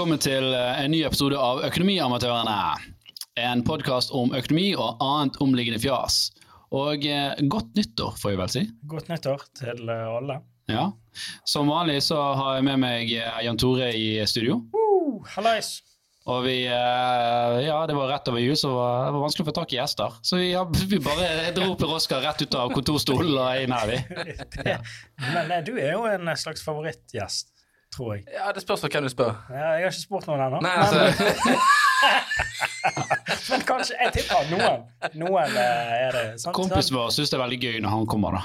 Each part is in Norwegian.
velkommen til eh, en ny episode av Økonomiamatørene. En podkast om økonomi og annet omliggende fjas. Og eh, godt nyttår, får jeg vel si. Godt nyttår til eh, alle. Ja. Som vanlig så har jeg med meg Jan Tore i studio. Uh, Hallais! Og vi Ja, det var rett over jul, så var det var vanskelig å få tak i gjester. Så vi, ja, vi bare dro Per Oskar rett ut av kontorstolen og inn her, vi. Men eh, du er jo en slags favorittgjest, tror jeg. Ja, Det spørs hvem du spør. Ja, jeg har ikke spurt noen ennå. Men, altså, men kanskje Jeg tipper noen. Noen eh, er det. sant? Kompisen vår syns det er veldig gøy når han kommer, da.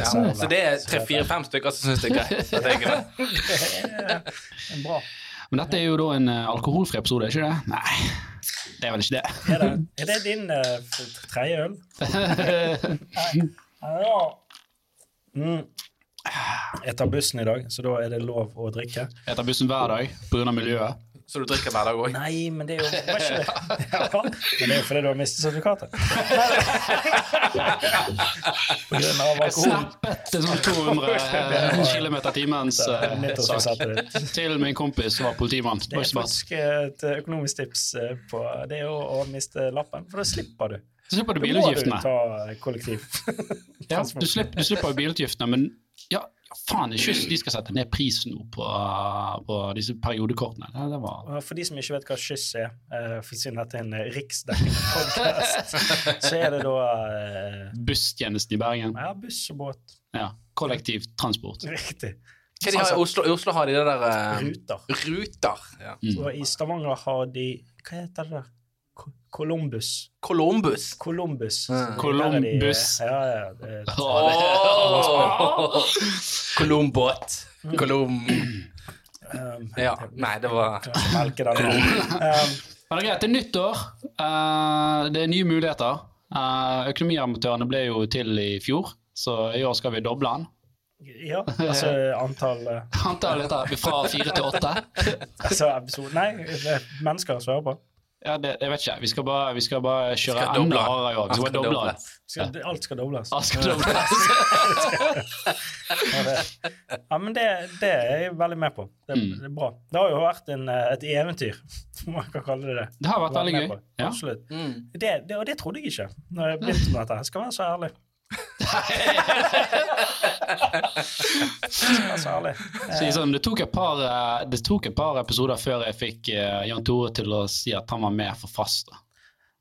ja, så det er tre-fire-fem stykker som syns det er greit. Det er bra. Men dette er jo da en eh, alkoholfri episode, er ikke det? Nei, det er vel ikke det. Er det, er det din uh, tredje øl? Ja. Mm. Jeg tar bussen i dag, så da er det lov å drikke. Jeg tar bussen hver dag pga. miljøet. Så du drikker hver dag òg? Nei, men det er jo var ikke det? Ja, men det er jo fordi du har mistet sertifikatet. På grunn av alkohol. Snappet til sånn 200 km timens eh, sak. Til min kompis som var politimann. Det er faktisk et økonomisk tips eh, på det er å, å miste lappen, for da slipper du. Så slipper du bilutgiftene. Da må du ta kollektiv. Ja, du, slipper, du slipper jo bilutgiftene, men ja, faen, ikke kyss de skal sette ned prisen nå på, på disse periodekortene. Det, det var For de som ikke vet hva skyss er, eh, for siden dette er en riksdekkende podkast, så er det da eh, busstjenesten i Bergen. ja, buss og båt. Ja, Kollektivtransport. Riktig. Hva de har i Oslo? Oslo har de det der eh, Ruter. Ruter. Ja. Mm. Og i Stavanger har de Hva heter det der? Columbus. Columbus. Columbus. Ja. Så Columbus. Ja, ja, det, Åh! Columbåt. Colum... um, Ja. Nei, det var melke den. Um, Men det er greit, det er nyttår. Uh, det er nye muligheter. Uh, Økonomiamatørene ble jo til i fjor, så i år skal vi doble den. ja, altså antall Antall Antallet er fra fire til åtte. Altså episode Nei, det er mennesker svarer på. Ja, det, jeg vet ikke. Vi skal bare, vi skal bare kjøre Skal enda hardere i år. Vi skal bare doble alt. Skal, alt skal dobles. Alt skal dobles. Ja, men det, det er jeg veldig med på. Det, Mm. det er bra. Det har jo vært en, eh, et eventyr, om man kan kalle det det. Det har vært veldig gøy. med. Ja. Absolutt. mm. Det, det, og det trodde jeg ikke når jeg begynte med dette. Jeg skal være så ærlig. Skal være så ærlig. Si sånn, det, tok par, eh, det tok et par episoder før jeg fikk eh, Jan Tore til å si at han var med for fast.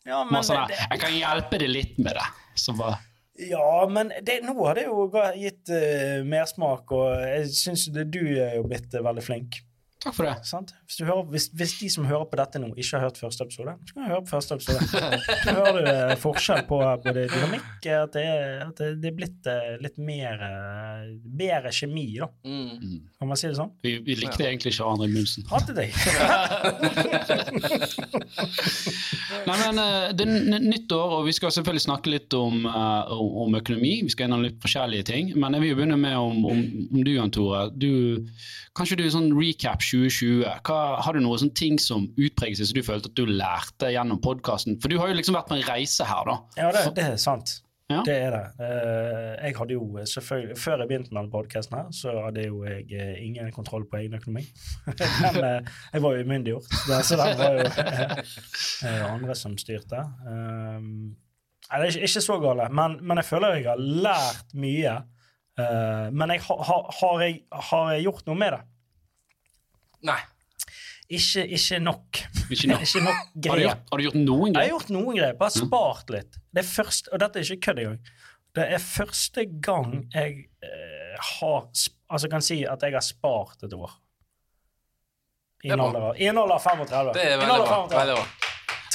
Ja, men, sånn det, jeg kan hjelpe deg litt med det. Så bare, ja, men det, nå har det jo gitt uh, mersmak, og jeg syns du er jo blitt uh, veldig flink. Takk for det. Sant? Hvis, du hører, hvis, hvis de som hører på dette nå, ikke har hørt første episode, så kan du høre på første episode. Så hører du eh, forskjell på både dynamikk, at det, er, at det, er blitt eh, litt mer eh, bedre kjemi, da. Mm. Kan man si det sånn? Vi, vi likte egentlig ikke Arne Munsen. Hatet deg. Nei, men Det er nytt år, og vi skal selvfølgelig snakke litt om, om om økonomi. Vi skal innom litt forskjellige ting. Men jeg vil jo begynne med om, om, om du, Jan Tore. Du, kanskje du sånn recap 2020. Hva, har du noen sånne ting som utpreget seg som du følte at du lærte gjennom podkasten? For du har jo liksom vært på en reise her, da. Ja, det, det er sant. Ja. Det er det. Eh, jeg hadde jo selvfølgelig, Før jeg begynte med denne podkasten, så hadde jo jeg eh, ingen kontroll på egen økonomi. Men eh, jeg var jo umyndiggjort, så det var jo eh, andre som styrte. Nei, det er ikke, så gale, men, men jeg føler jeg har lært mye. Eh, men jeg, ha, ha, har, jeg, har jeg gjort noe med det? Nei. Ikke, ikke nok. Ikke nok. ikke nok Har du gjort, har du gjort noen Jeg har gjort noen grep, bare spart litt. Det er først, og dette er ikke kødd engang. Det er første gang jeg eh, har Altså kan si at jeg har spart et år. I en alder av- i en alder av 35. Det er veldig bra. Veldig bra.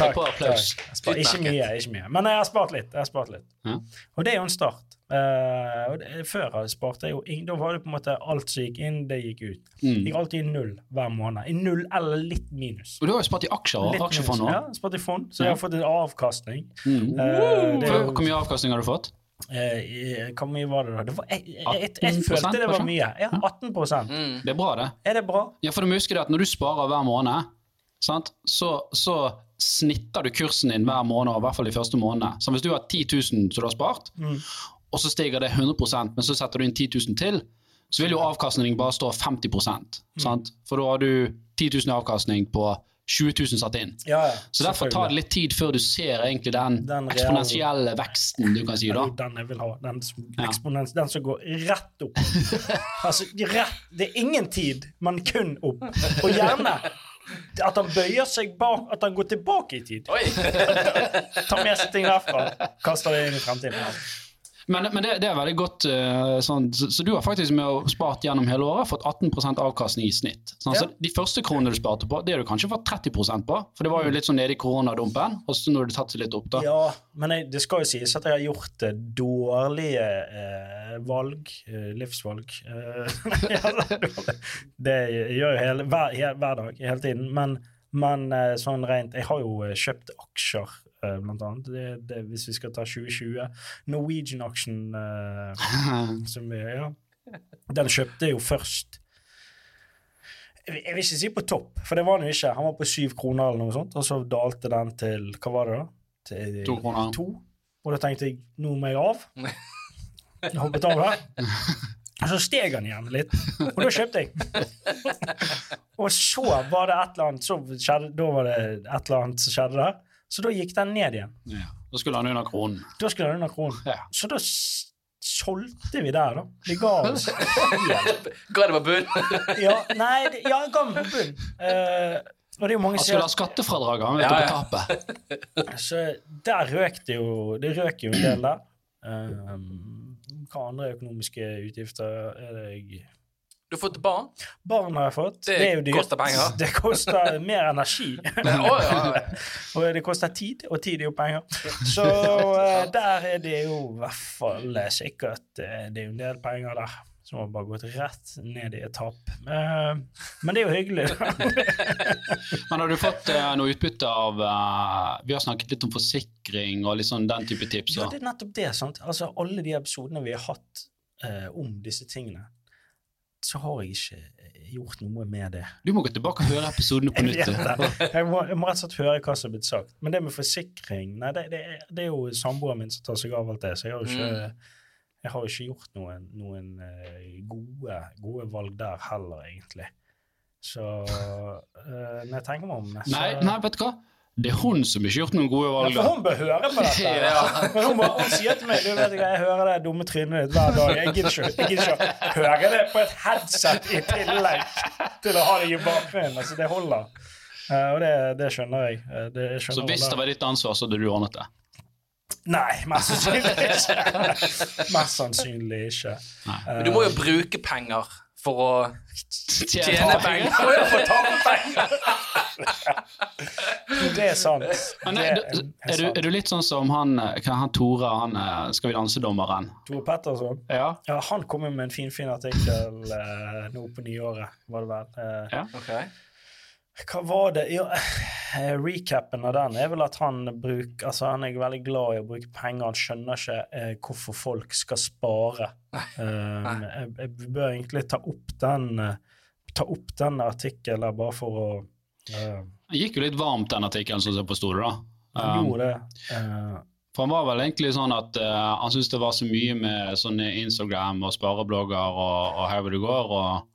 Takk. takk. Ikke mye, ikke mye. Men jeg har spart litt. Har spart litt. Ja. Og det er jo en start. Eh, og det, før jeg sparte jeg jo ingen, Da var det på en måte alt som gikk inn, det gikk ut. Mm. Gikk alltid i null hver måned. I null eller litt minus. Og du har jo spart i aksjer og aksjefond òg. Ja, spart i fond, så jeg har fått en avkastning. Mm. Uh, det jo- Hvor mye avkastning har du fått? Eh, Hvor mye var det da? Det var, jeg, jeg, jeg, jeg følte det var mye. Ja, 18 Mm. Det er bra, det. Er det bra? Ja, for du må huske det at når du sparer hver måned, sant? Så, så snitter du kursen din hver måned, i hvert fall de første månedene. Så hvis du har 10 000 som du har spart, Mm. Og så stiger det 100% men så setter du inn 10 000 til, så vil jo avkastningen bare stå 50% sant? For da har du 10 000 i avkastning på 20 000 satt inn. Ja, ja, Så derfor tar det litt tid før du ser egentlig den, Den eksponentielle veksten, du kan si. da. Den jeg vil ha. Den Ja. den som går rett opp. altså, rett, det er ingen tid, men kun opp. Og gjerne at han bøyer seg bak, at han går tilbake i tid. Tar med seg ting derfra, kaster det inn i fremtiden. Men, men det, det er veldig godt eh, sånn, så, så du har faktisk med å spart gjennom hele året fått 18% avkastning i snitt. Sånn, så De første kronene du sparte på, det har du kanskje fått 30% på, for det var jo litt sånn nede i koronadumpen, og så nå har det tatt seg litt opp, da. Ja, men jeg, det skal jo sies at jeg har gjort dårlige eh, valg, eh, livsvalg. Eh, det gjør jo hele, hver, hver dag, hele tiden. Men, men sånn rent Jeg har jo kjøpt aksjer, blant annet. Det, det, hvis vi skal ta 2020. Norwegian-aksjen eh, som vi ja. Den kjøpte jo først jeg vil ikke si på topp, for det var han jo ikke. Han var på syv kroner eller noe sånt, og så dalte den til Hva var det da? Til To kroner. to. Og da tenkte jeg nå må jeg av. Jeg hoppet av der. Og så steg han igjen litt, og da kjøpte jeg. Og så var det et eller annet så skjedde, Da var det et eller annet som skjedde der. Så da gikk den ned igjen. Ja. Da skulle han under kronen. Da skulle han under kronen. Ja. Så da solgte vi der, da. Vi ga oss. Ga det på bunn? Ja, nei, det, ja, ga meg på bunn. Uh, og det er jo mange Han skulle ha skattefradrag han vet Ja, ja. på tapet. Så der røk det jo Det røk jo en del der. Um, hva andre økonomiske utgifter er det jeg Du har fått barn? Barn har jeg fått. Det er jo dyrt. koster penger. Det koster mer energi. Å, ja, ja. og det koster tid, og tid er jo penger. Så eh, der er det jo i hvert fall eh, sikkert eh, Det er jo en del penger der som har bare gått rett ned i et tap. Men det er jo hyggelig. Men har du fått noe utbytte av Vi har snakket litt om forsikring og litt sånn den type tips. Ja, det er nettopp det. sant? Altså, Alle de episodene vi har hatt eh, om disse tingene, så har jeg ikke eh, gjort noe med det. Du må gå tilbake og høre episodene på nytt. jeg, må, jeg må rett og slett høre hva som er blitt sagt. Men det med forsikring nei, det, det, det er jo samboeren min som tar seg av alt det. Så jeg har jo ikke, jeg har ikke gjort noen, noen eh, gode, gode valg der heller, egentlig. Så eh, når jeg tenker meg om så, Nei, nei, vet du hva? Det er hun som ikke har gjort noen gode Ja, valg. for hun bør høre på dette. Ja. Hun, må, hun sier til meg du vet ikke, jeg hører det dumme trynet ditt hver dag. Jeg gidder ikke, jeg gidder ikke å høre det på et headset i tillegg til å ha det i bakgrunnen. Altså, det holder. Uh, og det, det skjønner jeg. Eh, det jeg skjønner Så hvis det var ditt ansvar, så hadde du ordnet det. Nei, mest sannsynlig ikke. Mest sannsynlig ikke. Men du må jo bruke penger for å tjene penger. Må jo få tape penger! Det er sant. Men Det er, du, er er, du, er du litt sånn som han, eh, han Tore, han eh, Skal vi danse-dommeren? Tore Petterson. Ja. Ja, han kom jo med en finfin fin artikkel uh, nå på nyåret, var det vel. Uh, Ja. okay. Hva var det? Jo, eh, recapen av den er vel at han bruker Altså, han er veldig glad i å bruke penger. Han skjønner ikke eh, hvorfor folk skal spare. Um, jeg, jeg bør egentlig ta opp den eh, Ta opp den artikkelen bare for å Det gikk jo litt varmt, den artikkelen, som jeg forsto det. da. Han Um, gjorde det. eh, For han var vel egentlig sånn at uh, han syntes det var så mye med sånne Instagram og spareblogger og, og her hvor det går. Og,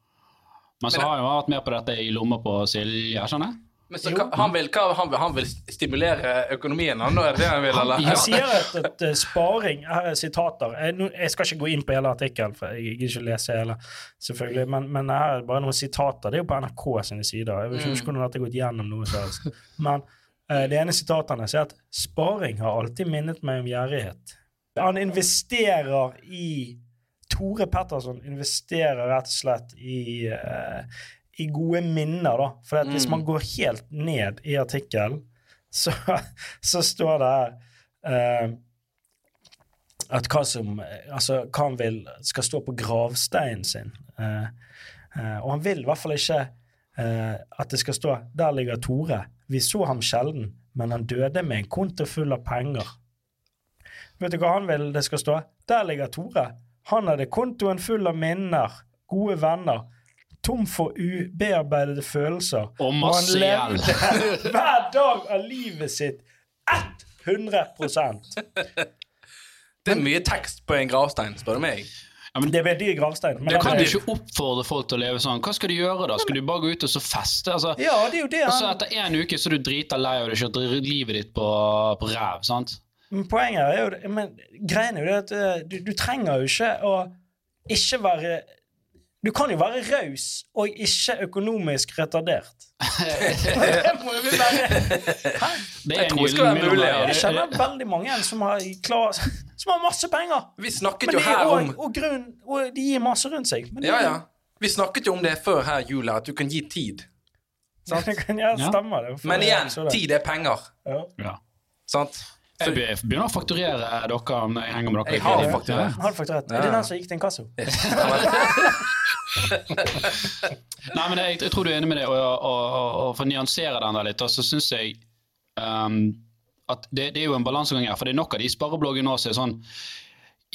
men så har han jo vært med på dette i lomma på Silje, skjønner jeg? Men så, han, vil, hva, han, vil, han vil stimulere økonomien, han? Er det han vil, eller? Han sier at, at eh, sparing Her er sitater. Jeg, jeg skal ikke gå inn på hele artikkelen, for jeg gidder ikke lese hele, selvfølgelig. Men, men her er bare noen sitater. Det er jo på NRK sine sider. Jeg vet ikke ikke hvordan dette har gått gjennom noe som helst. Men eh, det ene sitatet hans sier at sparing har alltid minnet meg om gjerrighet. Han investerer i Tore Petterson investerer rett og slett i, eh, i gode minner, da. For hvis Mm. man går helt ned i artikkelen, så, så står det eh, at hva som Altså, hva han vil skal stå på gravsteinen sin. Eh, eh, og han vil i hvert fall ikke eh, at det skal stå 'Der ligger Tore'. Vi så ham sjelden, men han døde med en konto full av penger. Vet du hva han vil det skal stå? Der ligger Tore. Han hadde kontoen full av minner, gode venner, tom for ubearbeidede følelser. Og masse han levde hver dag av livet sitt 100% Det er mye tekst på en gravstein, spør du meg. Ja, men Det er veldig gravstein. Men Du kan du jo ikke oppfordre folk til å leve sånn. Hva skal du gjøre da? Skal du bare gå ut og så feste? Altså, Ja, det er jo det og så etter én uke så er du drita lei og du kjører livet ditt på, på ræv. sant? Men Poenget er jo men Greien er jo det at eh, du, du trenger jo ikke å ikke være Du kan jo være raus og ikke økonomisk retardert. det må jo være Hæ? Det Jeg tror det skal være mulig. Jeg kjenner veldig mange som har, klar, som har masse penger. Vi snakket jo her er om og, og, grunn, og de gir masse rundt seg. Men Ja, ja. Vi snakket jo om det før her, Julia, at du kan gi tid. Sant? kan jeg Ja. stemmer det. Men igjen, det. tid er penger. Ja. Ja. Sant? Jeg begynner å fakturere dere når jeg henger med dere. Jeg har fakturert. Har du? Ja. Er det den som gikk til inkasso? Nei, men jeg, jeg tror du er enig med det, og, og, og, og for å nyansere den der litt, så syns jeg um, at det, det er jo en balansegang her. For det er nok av de sparebloggene nå som er sånn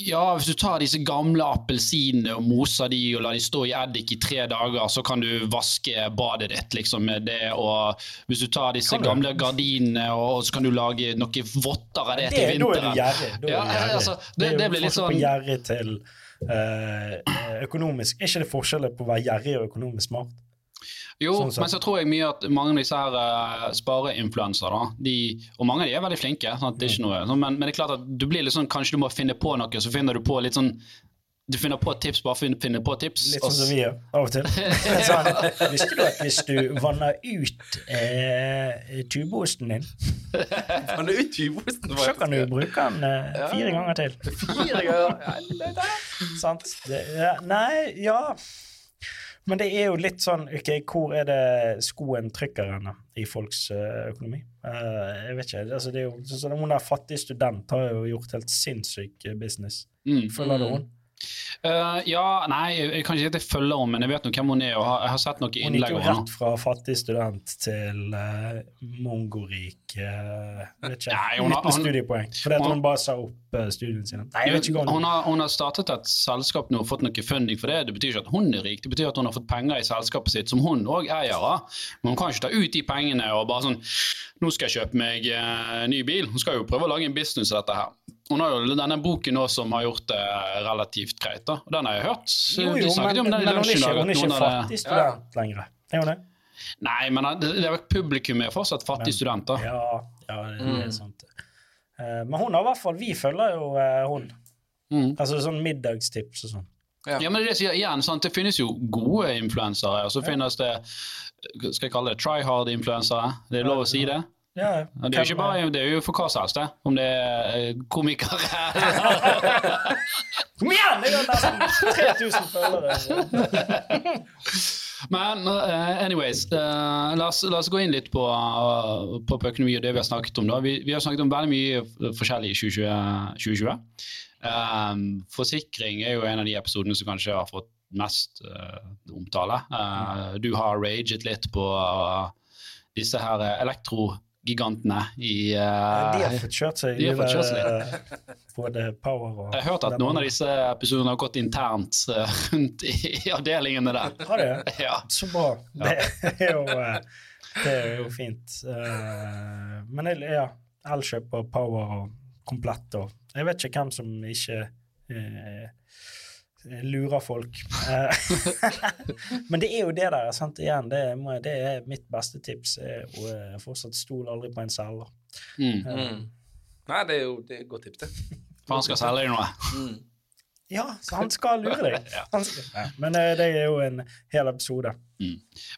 ja, hvis du tar disse gamle appelsinene og moser de og lar de stå i eddik i tre dager, så kan du vaske badet ditt liksom med det. Og hvis du tar disse du? gamle gardinene og så kan du lage noen votter av det, Det, til da er en gjerrig. Er Ja, altså, det- jo det blir litt sånn- økonomisk. Er ikke det forskjellet på å være gjerrig og økonomisk smart? Jo, Sånn men så tror jeg mye at mange av disse her uh, spareinfluensere, og mange av de er veldig flinke, sant? det er ikke noe, sånn, men, men det er klart at du blir litt sånn, kanskje du må finne på noe, så finner du på litt sånn, du finner på et tips, bare for å finne på et tips. Litt sånn som vi gjør av og til. sånn, visste du at hvis du vanner ut eh, tubeosten din, Vanner ut tyvosten, så kan du bruke den eh, fire ganger til? Fire ganger. Sant? Det, ja, nei, ja Men det er jo litt sånn ok, Hvor er det skoen trykker henne i folks eh, økonomi? Uh, jeg vet ikke. altså det er jo, så, så Hun der fattige student har jo gjort helt sinnssyk eh, business. Mm. Følger du Mm. Eh, ja, nei, jeg, kan ikke si at jeg følger henne, men jeg vet nå hvem hun er, og har, jeg har sett noen Hun gikk jo rett fra fattig student til uh, mongorik uh, vet ikke, Nei, hun har- uten hun- studiepoeng. Fordi hun- hun bare sa opp uh, studiene sine. Nei, jeg vet ikke hun, hun har, hun har startet et selskap nå og fått noe funding for det. Det betyr ikke at hun er rik, det betyr at hun har fått penger i selskapet sitt, som hun òg eier av. Men hun kan ikke ta ut de pengene og bare sånn Nå skal jeg kjøpe meg uh, ny bil. Hun skal jo prøve å lage en business av dette her. Hun har jo denne boken nå som har gjort det relativt greit, da. Og den har jeg hørt. Jo, jo, men, jo om den men hun er ikke, hun er ikke fattig student lenger. Er hun det? Nei, men det, det er publikum er fortsatt fattig studenter. student, da. Ja, ja det, det er Mm. sant. Uh, men hun har i hvert fall Vi følger jo uh, hun. Mm. Altså sånn middagstips og sånn. Ja, men det er sier igjen, sant? Det finnes jo gode influensere, og så Ja. finnes det skal jeg kalle det try hard-influensere. Det er lov å si det? Ja, Det er jo bare, det er jo for hva som helst. Om det er eh, komikere Kom igjen! Jeg har nesten 3000 følgere. Men uh, anyways, uh, la, oss, la oss gå inn litt på, uh, på, økonomi og det vi har snakket om. da. Vi, vi har snakket om veldig mye forskjellig i 2020. 2020. Um, forsikring er jo en av de episodene som kanskje har fått mest omtale. Du har raget litt på disse her eh, elektrogigantene i uh, De har fått kjørt seg. de har fått kjørt seg eh, Både Power og Jeg har hørt at noen av disse episodene har gått internt uh, rundt i, i avdelingene der. Har det? Ja. Så bra. Det er jo, eh, det er jo fint. Eh, Men ja, Elkjøp og Power og Komplett og Jeg vet ikke hvem som ikke eh, lurer folk. Eh, Men det er jo det der. sant? Igjen, det, må, det er mitt beste tips. er eh, Fortsatt stol aldri på en selger. Mm. Mm. Nei, det er jo det er et godt tips, det. For han skal selge deg noe. Mm. Ja, så han skal lure deg. Skal, ja. Men eh, det er jo en hel episode.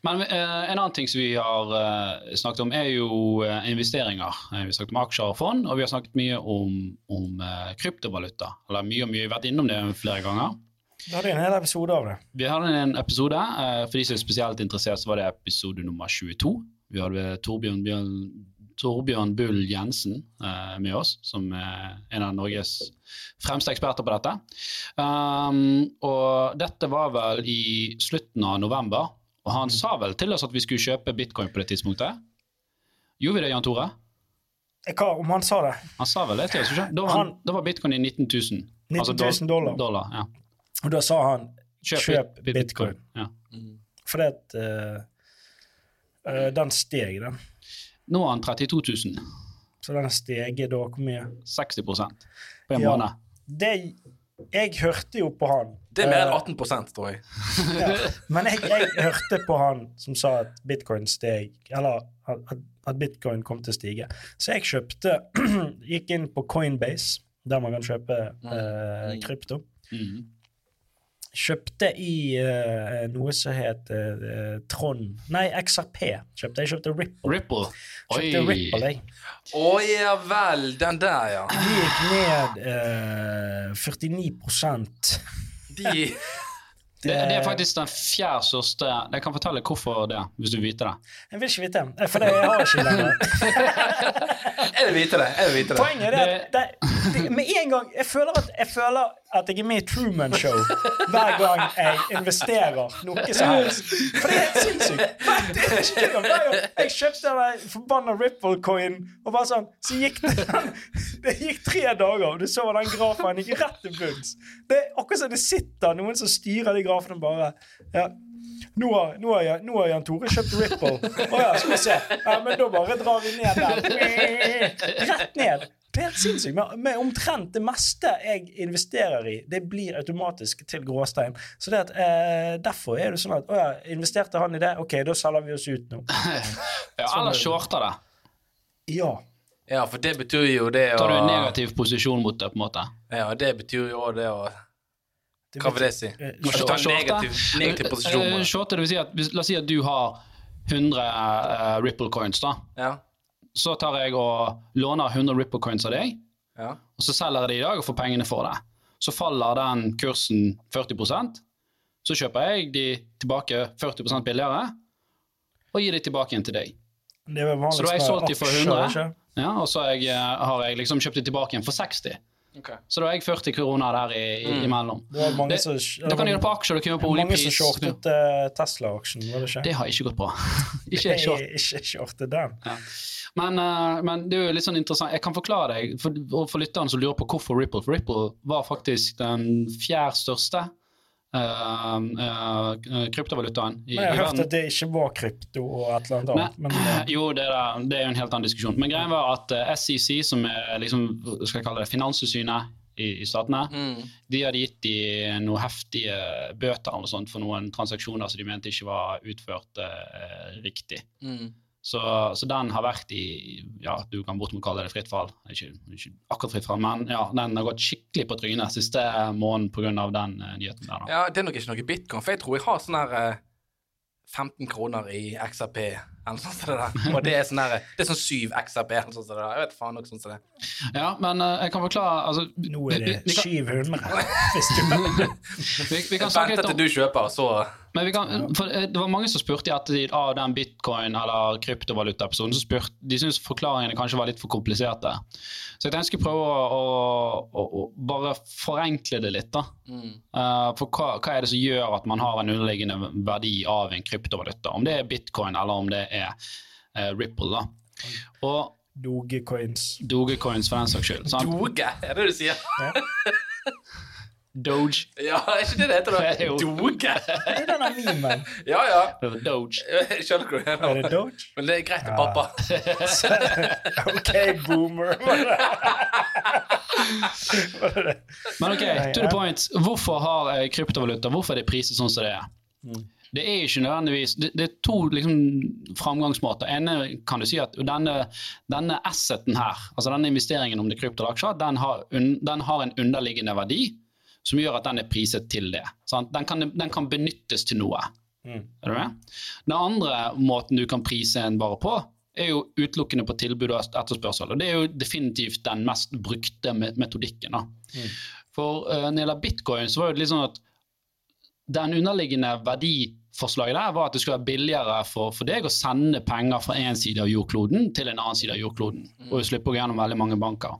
Men uh, en annen ting som vi har uh, snakket om, er jo uh, investeringer. Eh, vi har snakket om aksjer og fond, og vi har snakket mye om, om eh, kryptovaluta. Eller mye og mye, vi har vært innom det flere ganger. Da hadde vi en hel episode av det. Vi hadde en episode, eh, for de som er spesielt interessert, så var det episode nummer 22. Vi hadde Torbjørn, Bjørn, Torbjørn Bull Jensen eh, med oss, som er en av Norges fremste eksperter på dette. Um, og dette var vel i slutten av november, og han sa vel til oss at vi skulle kjøpe bitcoin på det tidspunktet. Gjorde vi det, Jan Tore? Eh, Hva om han sa det? Han sa vel det til oss, ikke? Da var, han, da var bitcoin i 19 000. 19 000 dollar. dollar ja. Og da sa han Kjøp, Kjøp bit- bitcoin. Ja. Mm. fordi at uh, eh, den steg, den. Nå har han 32 000. Så den har steget da hvor mye? 60 på en Ja. måned. Det jeg hørte jo på han. Det er mer Eh, enn 18 tror jeg. ja. Men jeg, jeg hørte på han som sa at bitcoin steg, eller at, at- bitcoin kom til å stige. Så jeg kjøpte Gikk inn på Coinbase, der man kan kjøpe eh, Mm. krypto. Mm. Kjøpte i uh, noe som het uh, Trond Nei, XRP. Kjøpte. Jeg kjøpte Ripple. Ripple. Oi. Kjøpte Ripple, jeg. Å ja vel, den der, ja. De gikk ned uh, 49 De Det, det er faktisk den fjerde største Jeg kan fortelle hvorfor det, hvis du vil vite det. Jeg vil ikke vite det, for det jeg har ikke lenger. Jeg vil vite det. jeg vil vite det. Poenget er det, det, det, med en gang jeg føler, at, jeg føler at jeg er med i Truman Show hver gang jeg investerer noe som helst. For det er helt sinnssykt. Jeg kjøpte den forbanna Ripple-coin, og bare sånn, så gikk det Det gikk tre dager, og du så den grafen gikk rett til bunns. Det er akkurat som det sitter noen som styrer de grafene bare. Ja. Nå har, nå, har, jeg nå har Jan Tore kjøpt Ripple. Å ja, skal vi se. Ja, men da bare drar vi ned der. Rett ned. Det er helt sinnssykt. Men, omtrent det meste jeg investerer i, det blir automatisk til gråstein. Så det at, eh, Derfor er det sånn at Å ja, investerte han i det? OK, da selger vi oss ut nå. Ja, eller shorter det. Ja. Ja, for det betyr jo det å Tar du en negativ posisjon mot det, på en måte. Ja, det betyr jo også det å Hva vil det si? Eh, tar en negativ, negativ posisjon Eh, det. Shorter, det vil si at La oss si at du har 100 uh, Ripple coins, da. Ja. Så tar jeg og låner 100 Ripple coins av deg, Ja. og så selger jeg det i dag og får pengene for det. Så faller den kursen 40% så kjøper jeg de tilbake 40% billigere, og gir de tilbake igjen til deg. Det er Så da har jeg solgt de for 100. Ja, og så har jeg, eh, har jeg liksom kjøpt de tilbake igjen for 60. Så da har jeg 40 kroner der i, i, Mm. imellom. Det Det- som Da kan du gjøre på aksjer, du kan gjøre på Mange som shortet eh, Tesla-aksjen, var det ikke? Det har ikke gått bra. ikke short. Shortet den. Men, eh, men det er jo litt sånn interessant. Jeg kan forklare deg, for, og for lytterne som lurer på hvorfor Ripple. For Ripple var faktisk den fjerde største eh, uh, kryptovalutaen i, Men jeg hørte at det ikke var krypto og et eller annet annet. Men, eh, Jo, det er, det er jo en helt annen diskusjon. Men greien var at uh, SEC, som er liksom, skal jeg kalle det, Finanstilsynet i, i statene, Mm. de hadde gitt de noen heftige bøter eller sånt for noen transaksjoner som de mente ikke var utført riktig. Mm. Så, så den har vært i ja, du kan bortimot kalle det fritt fall. Ikke, ikke akkurat fritt fall, men ja, den har gått skikkelig på trynet siste måneden pga. den uh, nyheten der. da. Ja, det er nok ikke noe bitcoin, for jeg tror jeg har sånn her uh, 15 kroner i XRP, eller som det der. Og det er sånn der, det er sånn 7 XRP, eller som det der. Jeg vet faen noe sånt som det. Ja, men uh, jeg kan forklare altså, nå er det vi, vi, kan, 700. Hvis du vi, vi kan Jeg snakke litt venter om til du kjøper, så Men vi kan, for eh, Det var mange som spurte i ettertid av den bitcoin- eller kryptovalutaepisoden. De syntes forklaringene kanskje var litt for kompliserte. Så jeg tenkte jeg skulle prøve å, å, å, å bare forenkle det litt. da. mm. Uh, for hva, hva er det som gjør at man har en underliggende verdi av en kryptovaluta? Om det er bitcoin eller om det er eh, Ripple. da. Og Dogecoins. Dogecoins for den saks skyld. sant? Doge, er det du sier? Doge. Ja, er ikke det det heter? Det er da? Doge? Det er denne memen. Ja, ja. Doge. Skjønner du Er det Doge? Men det er greit til Ja. pappa. OK, boomer. Men ok, to the point. Hvorfor har kryptovaluta hvorfor er det priset sånn som det er? Mm. Det er ikke nødvendigvis Det, det er to liksom, framgangsmåter. ene kan du si at denne, denne asseten her, altså denne investeringen om det krypto aksjer, den har, un, den har en underliggende verdi som gjør at den er priset til det. Sant? Den, kan, den kan benyttes til noe. Mm. Er du med? Den andre måten du kan prise en vare på, er jo utelukkende på tilbud og etterspørsel. Og det er jo definitivt den mest brukte metodikken. Mm. For uh, når det gjelder bitcoin, så var det litt sånn at den underliggende verdiforslaget der var at det skulle være billigere for, for deg å sende penger fra en side av jordkloden til en annen side av jordkloden. Og slippe å gå gjennom veldig mange banker.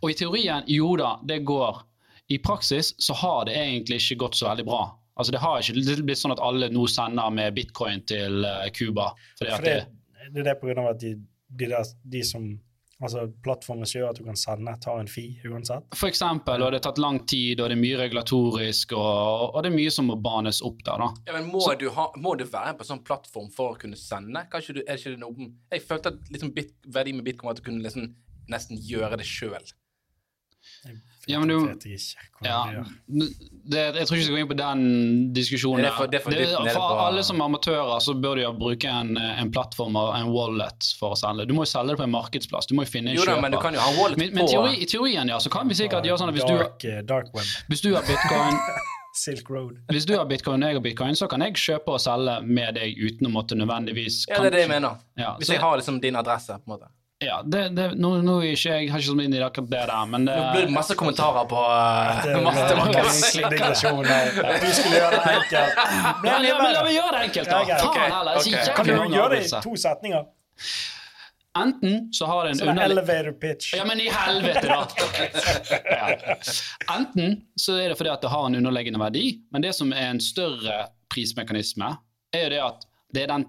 Og i teorien, jo da, det går. I praksis så har det egentlig ikke gått så veldig bra. Altså Det har ikke blitt sånn at alle nå sender med bitcoin til eh, Cuba. det, det, det er det av at de, de, der, de som Altså plattformen som gjør at du kan sende, tar en fi uansett. for eksempel, og det har tatt lang tid, og det er mye regulatorisk, og, og det er mye som må banes opp der. da. Ja, men må, du ha, må du være på sånn plattform for å kunne sende? Kanskje du, er ikke det noe Jeg følte at liksom bit, verdi med bitcoin var at du kunne liksom nesten gjøre det sjøl. Ja, men du- Ja, det, jeg tror ikke vi skal gå inn på den diskusjonen. Det er for- det er for Det- dypt for alle som amatører så bør du bruke en, en plattform og en wallet for å selge. Du må jo selge det på en markedsplass. Du må jo finne en Jo da, kjøper. men du kan jo ha wallet men, men på teori, i teorien ja, så kan vi sikkert gjøre sånn at hvis du, dark, eh, dark web. hvis du har bitcoin Silk Road. hvis du har bitcoin og jeg har bitcoin, så kan jeg kjøpe og selge med deg uten å måtte nødvendigvis Ja, det er det jeg mener. Ja, Hvis så- jeg har liksom din adresse, på en måte. Ja, det, det, nå, nå er ikke jeg har ikke så mye inn i akkurat det der, men det, Nå blir det masse kommentarer på uh, Det masse tilbake. digresjon. Du skulle gjøre det enkelt. Ja, ja, men La meg gjøre det enkelt, da! Ja, okay, Faen heller! det er så ok. jævlig Kan du gjøre det i to setninger? Enten så har det en Sånn underlig elevator pitch. Ja, men i helvete, da! Ja. Enten så er det fordi at det har en underliggende verdi, men det som er en større prismekanisme, er jo det at det er den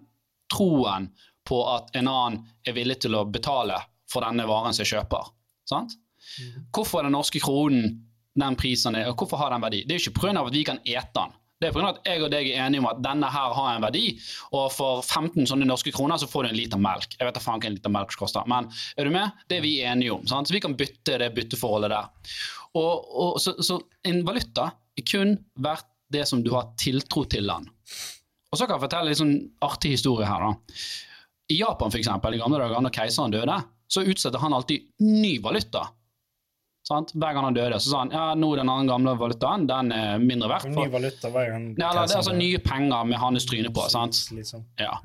troen på at en annen er villig til å betale for denne varen som jeg kjøper. Sant? Hvorfor er den norske kronen den prisen er, og hvorfor har den verdi? Det er jo ikke pga. at vi kan ete den. Det er pga. at jeg og deg er enige om at denne her har en verdi, og for 15 sånne norske kroner så får du en liter melk. Jeg vet da faen hva en liter melk koster, men er du med? Det er vi enige om. Sant? Så vi kan bytte det bytteforholdet der. Og, og, så, så en valuta er kun verdt det som du har tiltro til den. Og så kan jeg fortelle en sånn artig historie her. da. I Japan, eksempel, i gamle dager, når keiseren døde, så utstedte han alltid ny valuta. Sant? Hver gang han døde, så sa han ja, nå er den andre gamle valutaen den er mindre verdt. Ny valuta hver gang ja, eller, det er altså nye penger med hans tryne på. sant? Liksom. Ja.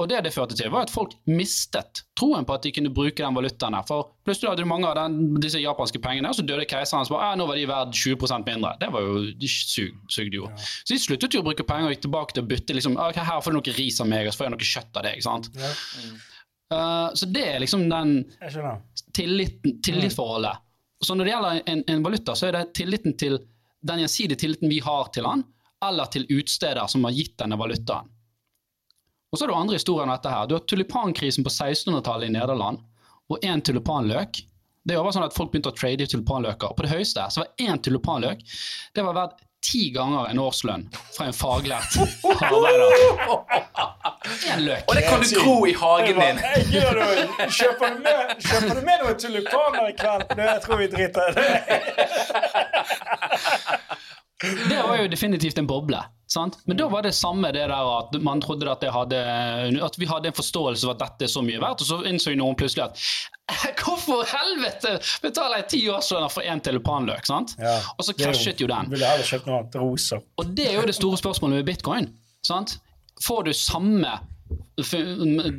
Og det det førte til, var at folk mistet troen på at de kunne bruke den valutaen. her. For plutselig hadde du mange av den, disse japanske pengene, og så døde keiseren. og sa ja, nå var de verdt 20% mindre. Det var jo, de sug, sugde jo. Så de sluttet jo å bruke penger og gikk tilbake til å bytte. liksom, okay, Her får du noe ris av meg, og så får jeg noe kjøtt av deg. ikke sant? Ja, Eh, så det er liksom den tilliten, tillitsforholdet. Så når det gjelder en, en valuta, så er det tilliten til den gjensidige tilliten vi har til den, eller til utsteder som har gitt denne valutaen. Og så er det andre historier enn dette her. Du har tulipankrisen på 1600-tallet i Nederland, og én tulipanløk. Det var sånn at Folk begynte å trade i tulipanløker. og På det høyeste så var én tulipanløk det var verdt ti ganger en årslønn fra en faglært arbeider. En løk. Og det kan du gro i hagen din. Det. Kjøper du med, kjøper du med noen tulipaner i kveld? Jeg tror vi driter i det. Det var jo definitivt en boble. Sant? Men da var det samme det der at man trodde at, det hadde, at vi hadde en forståelse av at dette er så mye verdt, og så innså noen plutselig at hvorfor helvete betaler jeg ti årslønner for én tulipanløk? sant? Ja, og så er jo- krasjet jo den. Ville heller kjøpt noe annet. Roser. Og det er jo det store spørsmålet med bitcoin. sant? Får du samme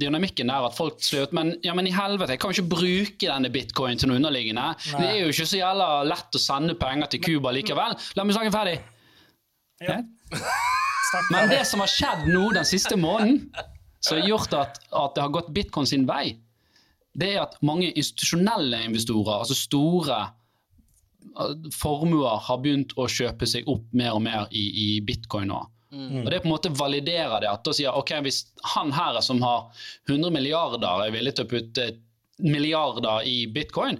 dynamikken der at folk slår ut men, ja, men i helvete, jeg kan jo ikke bruke denne bitcoin til noe underliggende. Det er jo ikke så jævla lett å sende penger til Cuba likevel. La meg snakke ferdig. Ja. Men det som har skjedd nå den siste måneden, som har gjort at, at det har gått bitcoin sin vei, det er at mange institusjonelle investorer, altså store eh, formuer, har begynt å kjøpe seg opp mer og mer i, i bitcoin nå. Og det på en måte validerer det. at da sier ok, Hvis han her som har 100 milliarder er villig til å putte milliarder i bitcoin,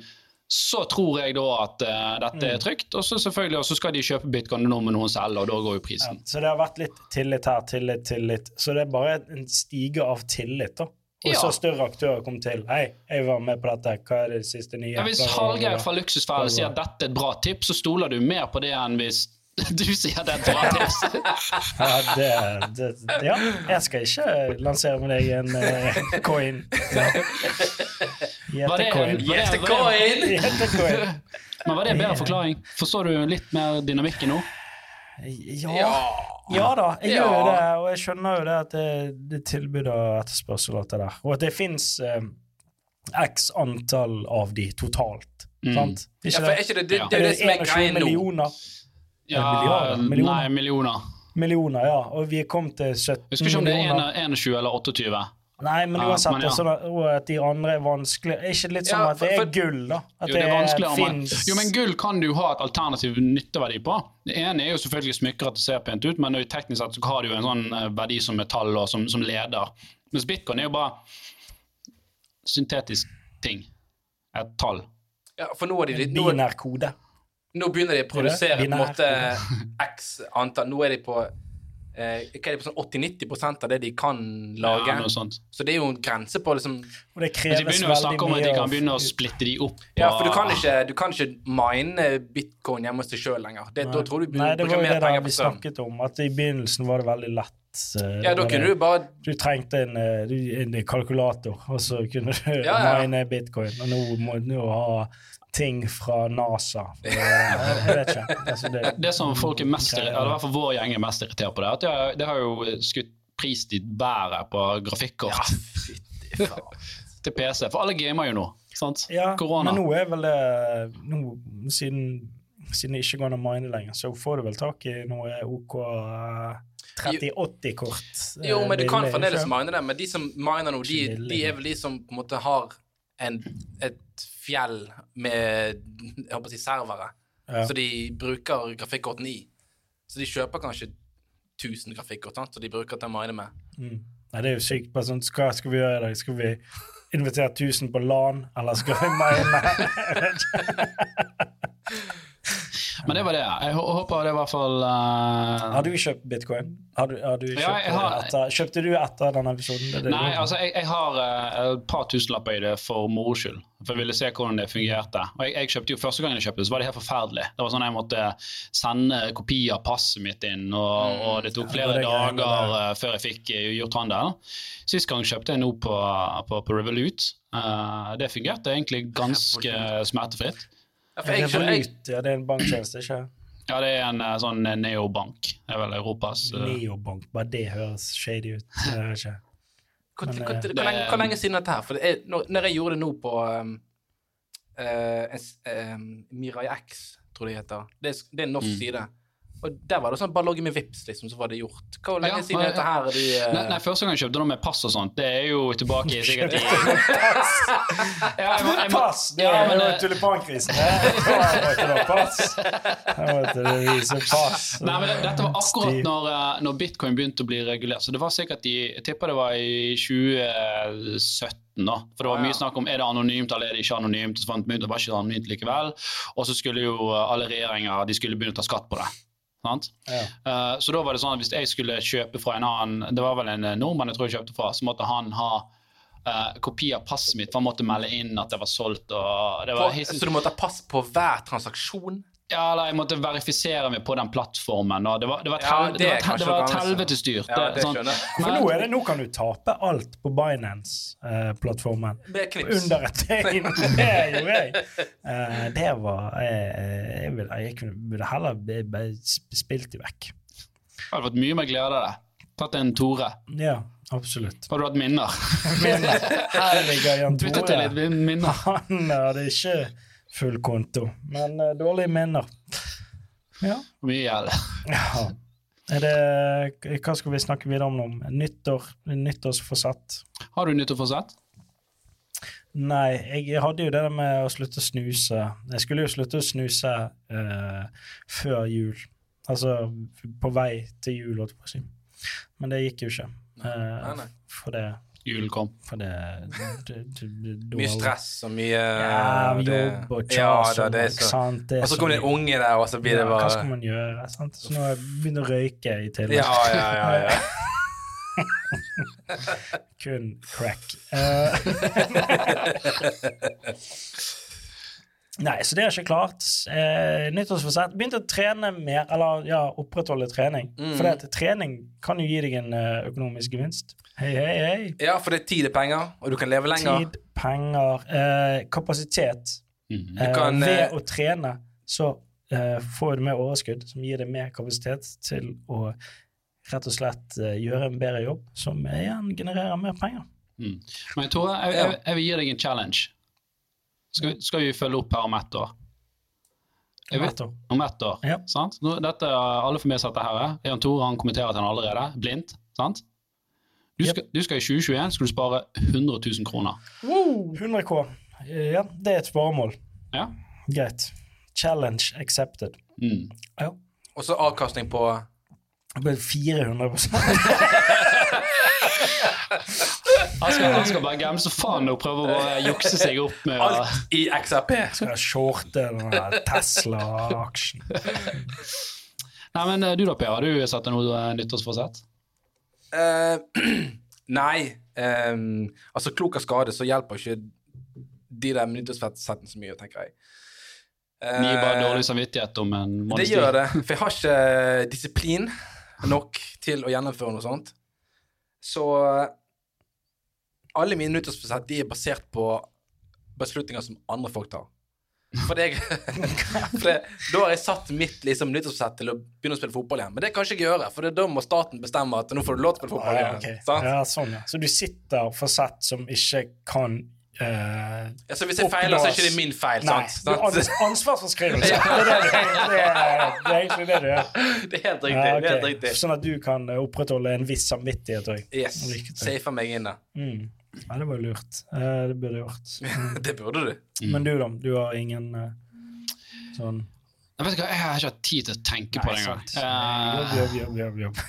så tror jeg da at uh, dette er trygt. Og så selvfølgelig, og så skal de kjøpe bitcoin nå med noen selv, og da går jo Ja, prisen. så det har vært litt tillit her, tillit, tillit. Så det er bare en stige av tillit, da. Og Ja. så større aktører kom til. Hei, jeg var med på dette. Hva er det siste nye? Ja, hvis Hallgeir fra Luksusfellen sier at dette er et bra tips, så stoler du mer på det enn hvis du sier det er et bra tips. Ja, det, det, ja, jeg skal ikke lansere med deg en uh, coin. Var det, Gjetecoin. Gjetecoin. men var det en bedre forklaring? Forstår du litt mer dynamikken nå? Ja. Ja. ja da, jeg gjør jo det, og jeg skjønner jo det at det, det er tilbud og etterspørsel og alt det der. Og at det fins eh, x antall av de totalt. Mm. Sant? Ja, for er ikke det, det, det er det som er 21 greien nå. millioner. Ja, milliarder? Millioner? Nei, millioner. Millioner, ja. Og vi er kommet til 17 millioner. husker ikke om det er 21 eller 28. Nei, men Ja, uansett, men er ja. sånn at, de andre er vanskelig Er ikke litt som Ja, at det er gull, da? At Jo, det det fins jo, men gull kan du ha et alternativ nytteverdi på. Det ene er jo selvfølgelig smykker at det ser pent ut, men teknisk sett så har det jo en sånn eh, verdi som metall og som, som leder. Mens bitcoin er jo bare syntetisk ting. Et tall. Ja, for nå, er de, litt binær kode. nå begynner de å produsere på en måte x antall. Nå er de på eh, hva er det, på sånn 80-90 av det de kan lage. Ja. Så det er jo en grense på liksom Og det de begynner jo å snakke om at de kan begynne å splitte de opp. Ja, for du kan ikke, du kan ikke mine bitcoin hjemme hos deg sjøl lenger. Det, da tror du du Nei, det var jo det der vi snakket om, at i begynnelsen var det veldig lett. eh, Ja, da kunne det- du bare Du trengte en, eh, en kalkulator, og så kunne du Ja, ja. mine bitcoin. Og nå må du ha ting fra NASA. Eh, jeg, vet ikke. Altså, det, Det som folk er mest eller i hvert fall vår gjeng er mest irritert på, det er at det har, det har jo skutt pris i været på grafikkort Ja, til PC. For alle gamer jo nå. sant? Ja, Korona. men nå er vel det nå, siden, siden det ikke går an å mine lenger, så får du vel tak i noe OK eh, 3080-kort. eh, Jo, men du kan fremdeles mine det. Men de som miner nå, de, de er vel de som på en måte har en, et fjell med jeg håper å si servere. Ja. Så de bruker grafikkortene i. Så de kjøper kanskje 1000 grafikkort sant? så de bruker til å mine med. Mm. Nei, det er jo sykt. Bare sånn, hva skal vi gjøre i dag? Skal vi invitere 1000 på LAN, eller skal vi mine? Men det var det. Jeg hå- håper det i hvert fall uh... Har du kjøpt bitcoin? Har du, har du kjøpt Ja, har- etter, kjøpte du etter denne episoden? Det det Nei, du- altså jeg, jeg har uh, et par tusenlapper i det for moro skyld. For jeg ville se hvordan det fungerte. Og jeg, jeg kjøpte jo Første gangen jeg kjøpte så var det helt forferdelig. Det var sånn Jeg måtte sende kopi av passet mitt inn, og, og det tok Ja, flere det er dager uh, før jeg fikk gjort handel. Sist gang kjøpte jeg noe på, på, på Revolut. Eh, det fungerte egentlig ganske smertefritt. Ja, jeg, Revolut, ja, det er en banktjeneste, ikke Ja, det er en eh, sånn neobank. Det er vel Europas eh, Neobank. Bare det høres shady ut. Det er ikke. hvor, Men, hvor, eh, hvor, lenge, hvor lenge siden er dette her? For det er, når, når jeg gjorde det nå på um, uh, um, Mirai X, tror jeg det heter. Det er, det er en norsk Mm. side. Og der var det sånn bare logge med Vips, liksom, så var det gjort. Hvor lenge Ja, siden er dette her? er De, uh... Nei, nei, Første gang jeg kjøpte noe med pass og sånt, det er jo tilbake i sikkert i Pass! ja, jeg må, jeg må, Pass! Det ja, er men, jo eh, tulipankrisen. det. Da måtte du pass. Pass. Nei, men det, Dette var akkurat når, eh, når bitcoin begynte å bli regulert. Så det var sikkert i, Jeg tipper det var i 2017. da, For det var mye snakk om er det anonymt eller er det ikke anonymt. Så fant vi ut at det var ikke anonymt likevel. Og så skulle jo eh, alle regjeringer de skulle begynne å ta skatt på det. Ja. Uh, så da var det sånn at hvis jeg skulle kjøpe fra en annen Det var vel en eh, nordmann jeg tror jeg kjøpte fra, så måtte han ha uh, kopi av passet mitt, for han måtte melde inn at det var solgt. og det var på, så du måtte ha pass på hver transaksjon? Ja, eller jeg måtte verifisere meg på den plattformen. Og det var, det var et, Ja, styrt. det et, kanskje det var et noe. Ja, det sånn- For nå, er det, nå kan du tape alt på Binance-plattformen. Eh, under et døgn. Det gjorde jeg. Eh, det var eh, Jeg, ville, jeg ville heller be- be- spilt det vekk. Jeg hadde fått mye mer glede av det. Tatt en Tore. Ja, absolutt. Har du hatt minner? minner. Herregud, Jan Bytte til litt Tore. minner. Han hadde ikke full konto, men uh, dårlige minner. Ja. Mye gjeld. ja. Er det, hva skal vi snakke videre om nå? Nyttår, nyttårsforsett? Har du nyttårsforsett? Nei, jeg hadde jo det der med å slutte å snuse. Jeg skulle jo slutte å snuse uh, før jul. Altså på vei til jul, holdt jeg på å si. Men det gikk jo ikke. Uh, Nei, nei. For det, Julen kom. for det, det, det, det Mye stress og mye Ja, jobb og Ja, kjas ja, og ikke så- sant. Og så kommer det en unge der, og så blir det bare Hva skal man gjøre? Sant? Så nå begynner å røyke i tillegg. Ja, ja, ja. ja. Kun crack. Eh, Nei, så det er ikke klart. Eh, nyttårsforsett. Begynte å trene mer, eller ja, opprettholde trening. Mm. For trening kan jo gi deg en eh, økonomisk gevinst. Hei, hei, hei. ja, for det er tid er penger, og du kan leve lenger. Tid, penger, eh, kapasitet. Mhm. Eh, kan, ved eh, å trene så eh, får du mer overskudd, som gir deg mer kapasitet til å rett og slett eh, gjøre en bedre jobb, som igjen genererer mer penger. Mm. Men Tore, jeg, jeg, jeg vil gi deg en challenge. Skal, vi- skal vi følge opp her om ett år? Om vet, år. om ett år, Ja. sant? Nå, dette, alle får med seg dette her. Jan Tore han kommenterer til han allerede, blindt. sant? Du skal, du skal i 2021 skal du spare 100 000 kroner. 100 K. Eh, Ja, det er et sparemål. Ja? Greit. Challenge accepted. Mm. Ja. Og så avkastning på Det 400 Han skal, han skal bare gamse faen og prøve å bare jukse seg opp med alt i XRP. Skal jeg shorte Tesla-aksjen. Nei, men eh, du da, Per, har du satt deg noe eh, nyttårsforsett? Eh, nei. Um, altså, klok av skade så hjelper ikke de der nyttårsforsettene så mye, tenker jeg. Ni bare Eh, dårlig samvittighet om en Det gjør det, for jeg har ikke disiplin nok til å gjennomføre noe sånt. Så alle mine nyttårsforsett de er basert på beslutninger som andre folk tar. For, det, for det, da har jeg satt mitt liksom, nyttårsforsett til å begynne å spille fotball igjen. Men det kan ikke jeg gjøre, for det, da må staten bestemme at nå får du lov til å spille fotball Ah, ja, igjen. Sant? ja, sånn, ja. Så du sitter for sett som ikke kan uh, Ja, så hvis jeg feiler, så er ikke det min feil, Nei, sant? ans ansvarsforskrivelse. Det det, er, det egentlig det du gjør. Det er helt riktig. Ja, er helt riktig. Sånn at du kan eh, opprettholde en viss samvittighet òg. Yes. Safer meg inn der. Mm. Ja, det var lurt. Eh, det burde jeg gjort. Mm. Det burde du. Men du, da? Du har ingen eh, sånn Jeg vet ikke, jeg har ikke hatt tid til å tenke på det engang. Uh, Jobb, jobb, jobb, jobb, også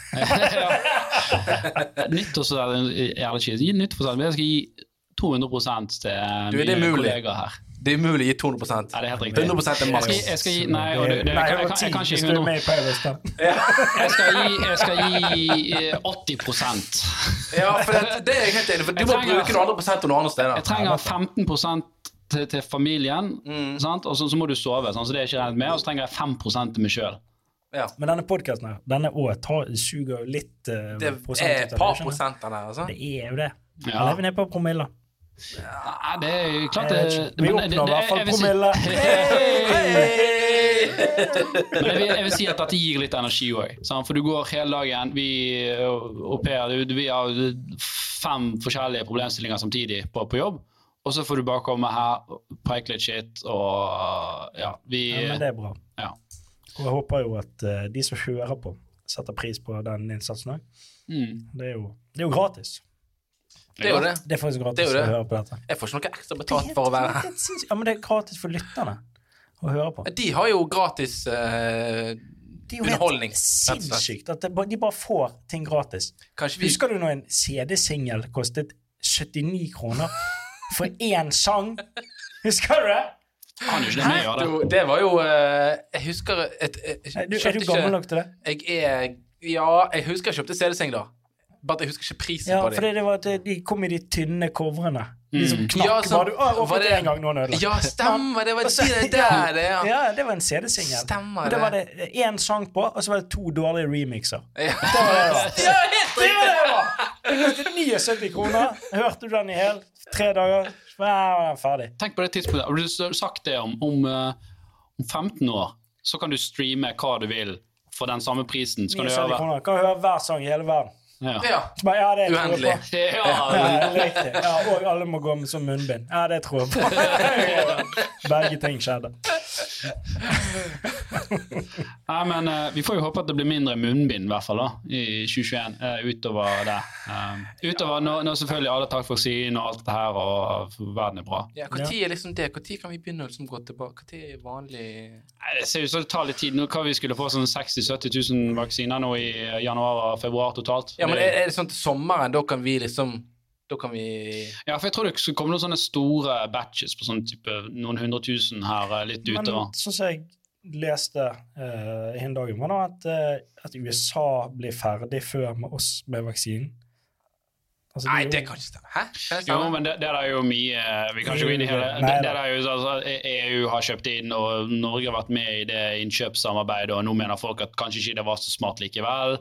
Eh, Nyttårsforsett er det kjipt. Gi nyttårsforsett, men jeg skal gi 200 til Du, er det mulig? kollegaer her. Det er umulig å gi 200 Ja, det er helt riktig. 100 er maks. Jeg, jeg skal gi Nei, og det, det, Nei, jeg, jeg, kan- jeg kan ikke hvis gi du er 100 med i Paradise. Jeg skal gi, jeg skal gi eh, 80% Ja, for det, det er jeg helt enig i. Du må trenger- bruke noen andre prosenter noen andre steder. Jeg trenger 15 til, til familien, Mm. sant? og så, så må du sove. Sant? Så det er ikke regnet med. Og så trenger jeg 5 til meg sjøl. Ja. Men denne podkasten her, denne òg suger litt uh, Det er et par prosenter der, altså. Det er jo det. Ja. Lever ned på promiller? Nei, det er klart det. Vi oppnår i hvert fall promille. Jeg vil, si at dette gir litt energi òg. For du går hele dagen. Vi og Per, vi har fem forskjellige problemstillinger samtidig på, på jobb. Og så får du bare komme her, preike litt shit, og ja, vi Ja, men det er bra. Ja. Og jeg håper jo at eh, de som hører på, setter pris på den innsatsen òg. mm. Det, det er jo gratis. Det er jo det. Det er faktisk gratis Det er det. å høre på dette. Jeg får ikke noe ekstra betalt for å være her. Er. Ja, men det er gratis for lytterne å høre på. De har jo gratis eh, Det er jo helt sinnssykt at de bare får ting gratis. Vi Husker du når en CD-singel kostet 79 kroner for én sang? Husker du det? Kan jo det var jo eh, Jeg husker et, et, Er du, er du gammel nok til det? Jeg er Ja, jeg husker jeg kjøpte CD-seng da. Bare jeg husker ikke prisen Ja, på fordi dem. det var at de kom i de tynne coverne. De som Mm. knakk. Ja, så- var du, å, var det- det en gang, nå ødelagt. Ja, stemmer! Det var de der, det, ja. Ja, det var en CD-singel. Det var det én sang på, og så var det to dårlige remixer. Ja, Det var det det var. ja helt Det var det var! Det kostet 79 kroner. Hørte du den i hel tre dager, så var den ferdig. Tenk på det tidspunktet. Har du sagt det om, om, eh, om 15 år, så kan du streame hva du vil for den samme prisen. Så kan du 79 gjøre kroner. Kan høre hver sang i hele verden. Ja. Ja. Bare, ja, det tror jeg på. Ja, Ja, riktig. Ja, og alle må gå med som munnbind. Ja, det tror jeg på. Begge ting skjedde. Nei, men uh, Vi får jo håpe at det blir mindre munnbind i hvert fall da, i 2021 Uh, utover det. Um, utover når, når selvfølgelig alle tar vaksine og alt det her, og verden er bra. Ja, Når er liksom det? Når kan vi begynne å liksom gå tilbake? Når er vanlig Nei, Det ser ut som det tar litt tid. Nå kan vi skulle få sånn 60 000-70 000 vaksiner nå i januar og februar totalt. Ja, men er, er det sånn til sommeren, da kan vi liksom Da kan vi Ja, for jeg tror det skulle komme noen sånne store batches på sånn type noen hundre tusen her litt litt Men utover. sånn som jeg leste uh, en dag, var da at, eh, at USA blir ferdig før med oss med vaksinen. Altså, Nei, det kan ikke stemme. Hæ? Kan stemme? Jo, men det, det er jo mye Vi kan ikke gå inn i hele det. Nei, det er jo, altså, EU har kjøpt inn, og Norge har vært med i det innkjøpssamarbeidet, og nå mener folk at kanskje ikke det var så smart likevel.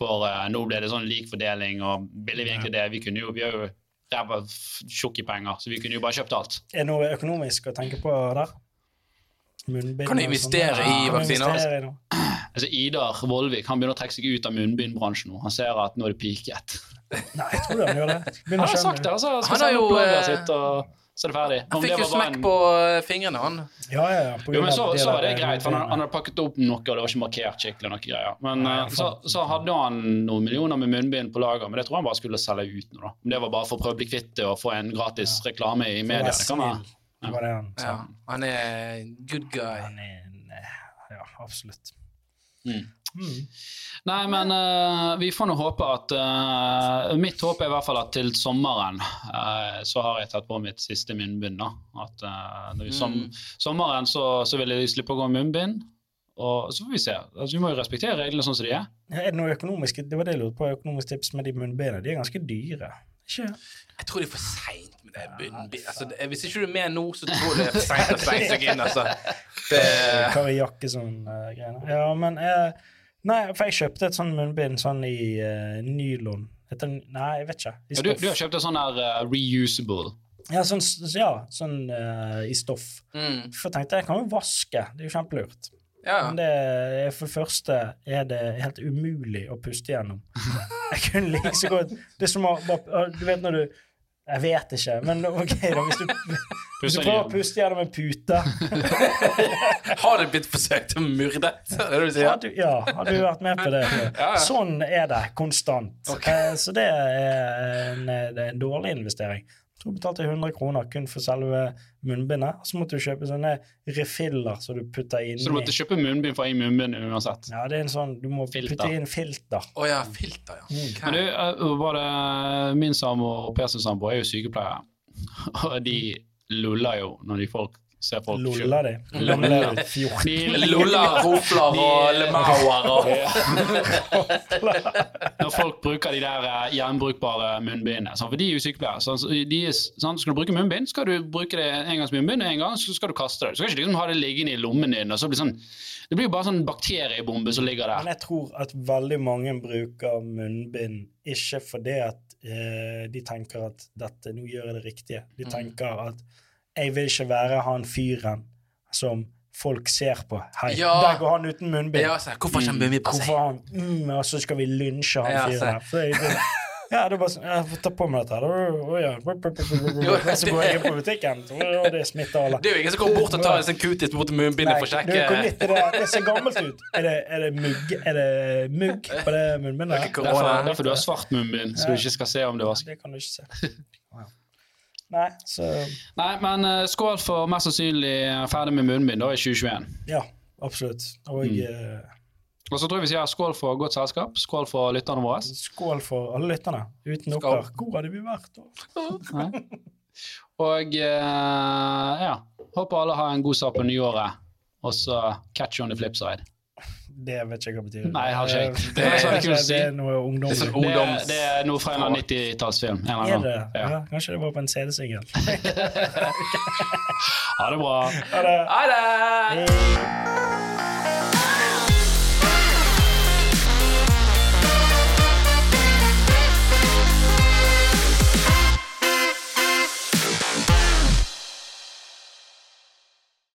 For uh, nå ble det sånn lik fordeling, og ville vi egentlig det? Vi kunne jo, vi er jo ræva tjukke i penger, så vi kunne jo bare kjøpt alt. Er det noe økonomisk å tenke på der? Munnbind Kan du sånn. investere i kan vaksiner? investere i noe? Altså Idar Vollvik han begynner å trekke seg ut av munnbindbransjen nå. Han ser at nå er det piket. Nei, jeg tror han gjør det. Han Begynner han har sagt det, altså. Han Skal har sende jo, eh, sitt, og så er det ferdig. Han fikk jo smekk en- på eh, fingrene, han. Ja, ja, ja. på Jo, men så, så var det greit, for han, han hadde pakket opp noe, og det var ikke markert skikkelig. noe greier. Men Nei, eh, så, så hadde han noen millioner med munnbind på lager, men det tror han bare skulle selge ut nå. da. Om det var bare for å prøve å bli kvitt det og få en gratis reklame i media. Det kan være. Ja. Det var det han. Ja, han er good guy. Han er en eh, Ja, absolutt. Mm. Mm. Nei, men uh, vi får nå håpe at uh, Mitt håp er i hvert fall at til sommeren uh, så har jeg tatt på mitt siste munnbind. da. At når vi som, Mm. Sommeren så, så vil jeg slippe å gå med munnbind. og så får vi se. Altså, vi må jo respektere reglene sånn som de er. Ja, Er det noe økonomisk Det var det jeg lurte på, økonomisk tips med de munnbindene. De er ganske dyre. Ikke? Jeg tror de er for bunnbind. Altså, hvis ikke du er med nå, så tror jeg det er for seint å slenge seg inn, altså. Det, Kari Jakkesson-greiene. ja, men uh, Nei, for jeg kjøpte et sånn munnbind sånn i uh, nylon. Etter, Nei, jeg vet ikke. I Ja, du, du har kjøpt en sånn her uh, reusable. Ja, sånn, ja, sånn uh, i stoff. mm, For jeg tenkte jeg kan jo vaske, det er jo kjempelurt. ja. Men det for det første er det helt umulig å puste gjennom. Jeg kunne like så godt Det er som å bare Du vet når du Jeg vet ikke, men ok, da. Hvis du, hvis du prøver å puste gjennom en pute Har det blitt forsøkt myrdet? Det det du sier? har du, Ja, har du vært med på det? Sånn er det konstant. Ok. Eh, Så det er en, det er en dårlig investering. Jeg betalte 100 kroner kun for selve munnbindet. Så måtte du kjøpe sånne refiller som du putter inni. Så du måtte kjøpe munnbind for å ha i munnbind uansett. Ja, det er en sånn Du må Filter. putte inn filter. Å ja, filter, ja. Mm. Men du, eh, både min samboer og Per sin samboer er jo sykepleiere, og de luller jo når de folk ser folk Lolla de. Lolla, Lolla, rofler og lemauer og Når folk bruker de der eh, gjenbrukbare munnbindene. sånn, For de er jo sykepleiere. sånn, så de er, sånn, skal du bruke munnbind, skal du bruke det engangsmunnbind, og en gang så skal du kaste det. Du skal ikke liksom ha det liggende i lommen din. og så blir sånn, det blir jo bare sånn bakteriebombe som ligger der. Men jeg tror at veldig mange bruker munnbind ikke fordi at eh, de tenker at dette, nå gjør jeg det riktige. De Mm. tenker at jeg vil ikke være han fyren som folk ser på. Hei, Ja. der går han uten munnbind. ja, så, Hvorfor kommer munnbind på Hvorfor han mm, Og så skal vi lynsje han Ja, fyren her. Ja, det er bare sånn Jeg får ta på meg dette her. Så går jeg inn på butikken, og det smitter alle. Det er jo ingen som går bort og tar en sånn kutis mot munnbindet for å sjekke det? Det ser gammelt ut. Er det, er det mugg Er det mugg på det munnbindet? Er Derfor, derfor du har svart munnbind, så du ikke skal se om det er vask. Det kan du ikke se. Nei, så Nei, men uh, skål for mest sannsynlig ferdig med munnbind da i 2021. Ja, absolutt. Og Mm. uh, Og så tror jeg vi sier skål for godt selskap. Skål for lytterne våre. skål for alle lytterne. Uten Skål. dere, hvor hadde vi vært da? Og uh, ja, håper alle har en god start på nyåret. Og så catch you on the flip side. Det vet ikke jeg hva det betyr. Nei, jeg har ikke. Det, Det er si. det er noe Det ungdom. sånn Det, det er noe fra en eller 90-tallsfilm. Er det? Ja. Ja, kanskje det var på en CD-singel. Ha det bra. Ha det. Ha det!